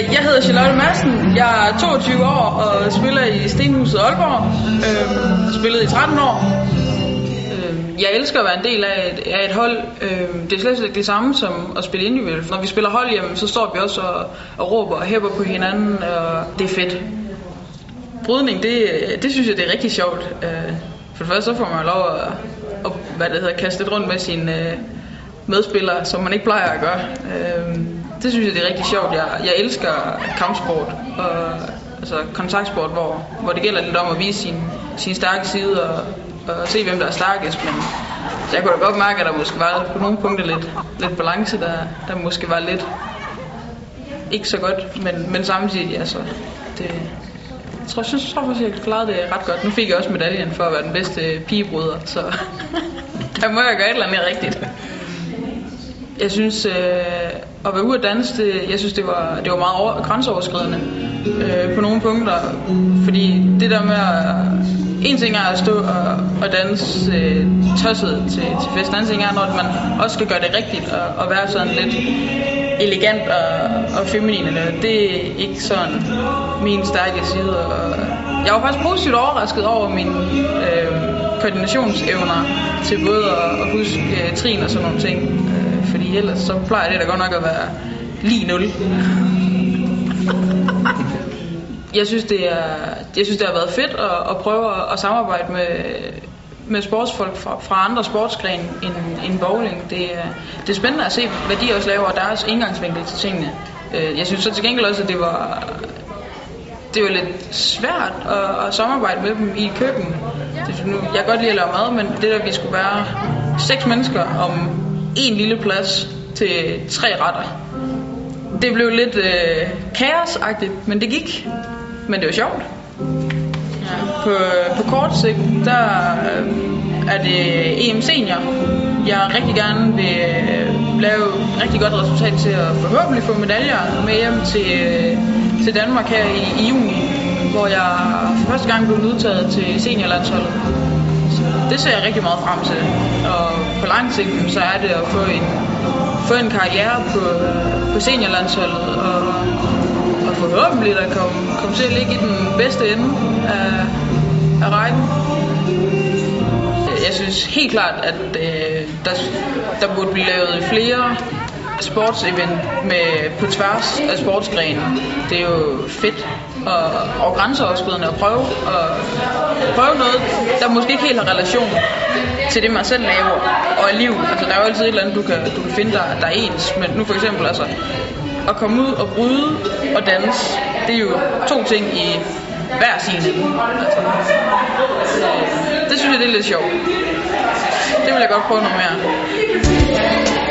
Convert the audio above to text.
Øh, jeg hedder Charlotte Madsen. Jeg er 22 år og spiller i Stenhuset Aalborg. Øh, spillet i 13 år. Øh, jeg elsker at være en del af et, af et hold. Øh, det er slet ikke det samme som at spille individuelt. Når vi spiller hold hjemme, så står vi også og, og råber og hæpper på hinanden, og det er fedt. Brydning, det, det synes jeg, det er rigtig sjovt. Øh, for det første, så får man lov at, at hvad det hedder, kaste lidt rundt med sine øh, medspillere, som man ikke plejer at gøre. Øh, det synes jeg, det er rigtig sjovt. Jeg, jeg elsker kampsport og altså kontaktsport, hvor, hvor det gælder lidt om at vise sin, sin stærke side og, og se, hvem der er stærkest. Men så jeg kunne da godt mærke, at der måske var på nogle punkter lidt, lidt balance, der, der måske var lidt ikke så godt, men, men samtidig, altså, det, jeg tror, jeg synes, jeg tror faktisk, jeg klarede det ret godt. Nu fik jeg også medaljen for at være den bedste pigebryder, så der må jeg gøre et eller andet rigtigt. Jeg synes, øh, at være ude at danse, det, jeg synes, det var, det var meget over, grænseoverskridende øh, på nogle punkter. Fordi det der med at... En ting er at stå og, og danse øh, tosset til, til fest. En anden ting er, når man også skal gøre det rigtigt og, og være sådan lidt elegant og, og feminin. Eller, det er ikke sådan min stærke side. Og jeg var faktisk positivt overrasket over mine øh, koordinationsevner til både at, at huske øh, trin og sådan nogle ting. Fordi ellers så plejer det da godt nok at være lige nul. Jeg synes, det er, jeg synes, det har været fedt at, at prøve at, at samarbejde med, med sportsfolk fra, fra andre sportsgrene end, end bowling. Det er, det er spændende at se, hvad de også laver, og deres indgangsvinkel til tingene. Øh, jeg synes så til gengæld også, at det var, det var lidt svært at, at samarbejde med dem i køkken. Det, jeg kan godt lide at lave mad, men det der, vi skulle være seks mennesker om en lille plads til tre retter. Det blev lidt øh, kaosagtigt, men det gik. Men det var sjovt. Ja. På, på kort sigt, der øh, er det EM Senior. Jeg rigtig gerne vil øh, lave et rigtig godt resultat til at forhåbentlig få medaljer med hjem til, øh, til Danmark her i, i juni, hvor jeg for første gang blev udtaget til seniorlandsholdet. Det ser jeg rigtig meget frem til. Og på lang sigt, så er det at få en, få en karriere på, på seniorlandsholdet og, og forhåbentlig at komme, komme til at ligge i den bedste ende af, af rækken. Jeg synes helt klart, at øh, der, der burde blive lavet flere sportsevent med, på tværs af sportsgrenen. Det er jo fedt og, og grænseoverskridende at prøve, og prøve noget, der måske ikke helt har relation til det, man selv laver og liv. Altså, der er jo altid et eller andet, du kan, du kan finde, der, der er ens. Men nu for eksempel, altså, at komme ud og bryde og danse, det er jo to ting i hver sin ende. Altså, det synes jeg, det er lidt sjovt. Det vil jeg godt prøve noget mere.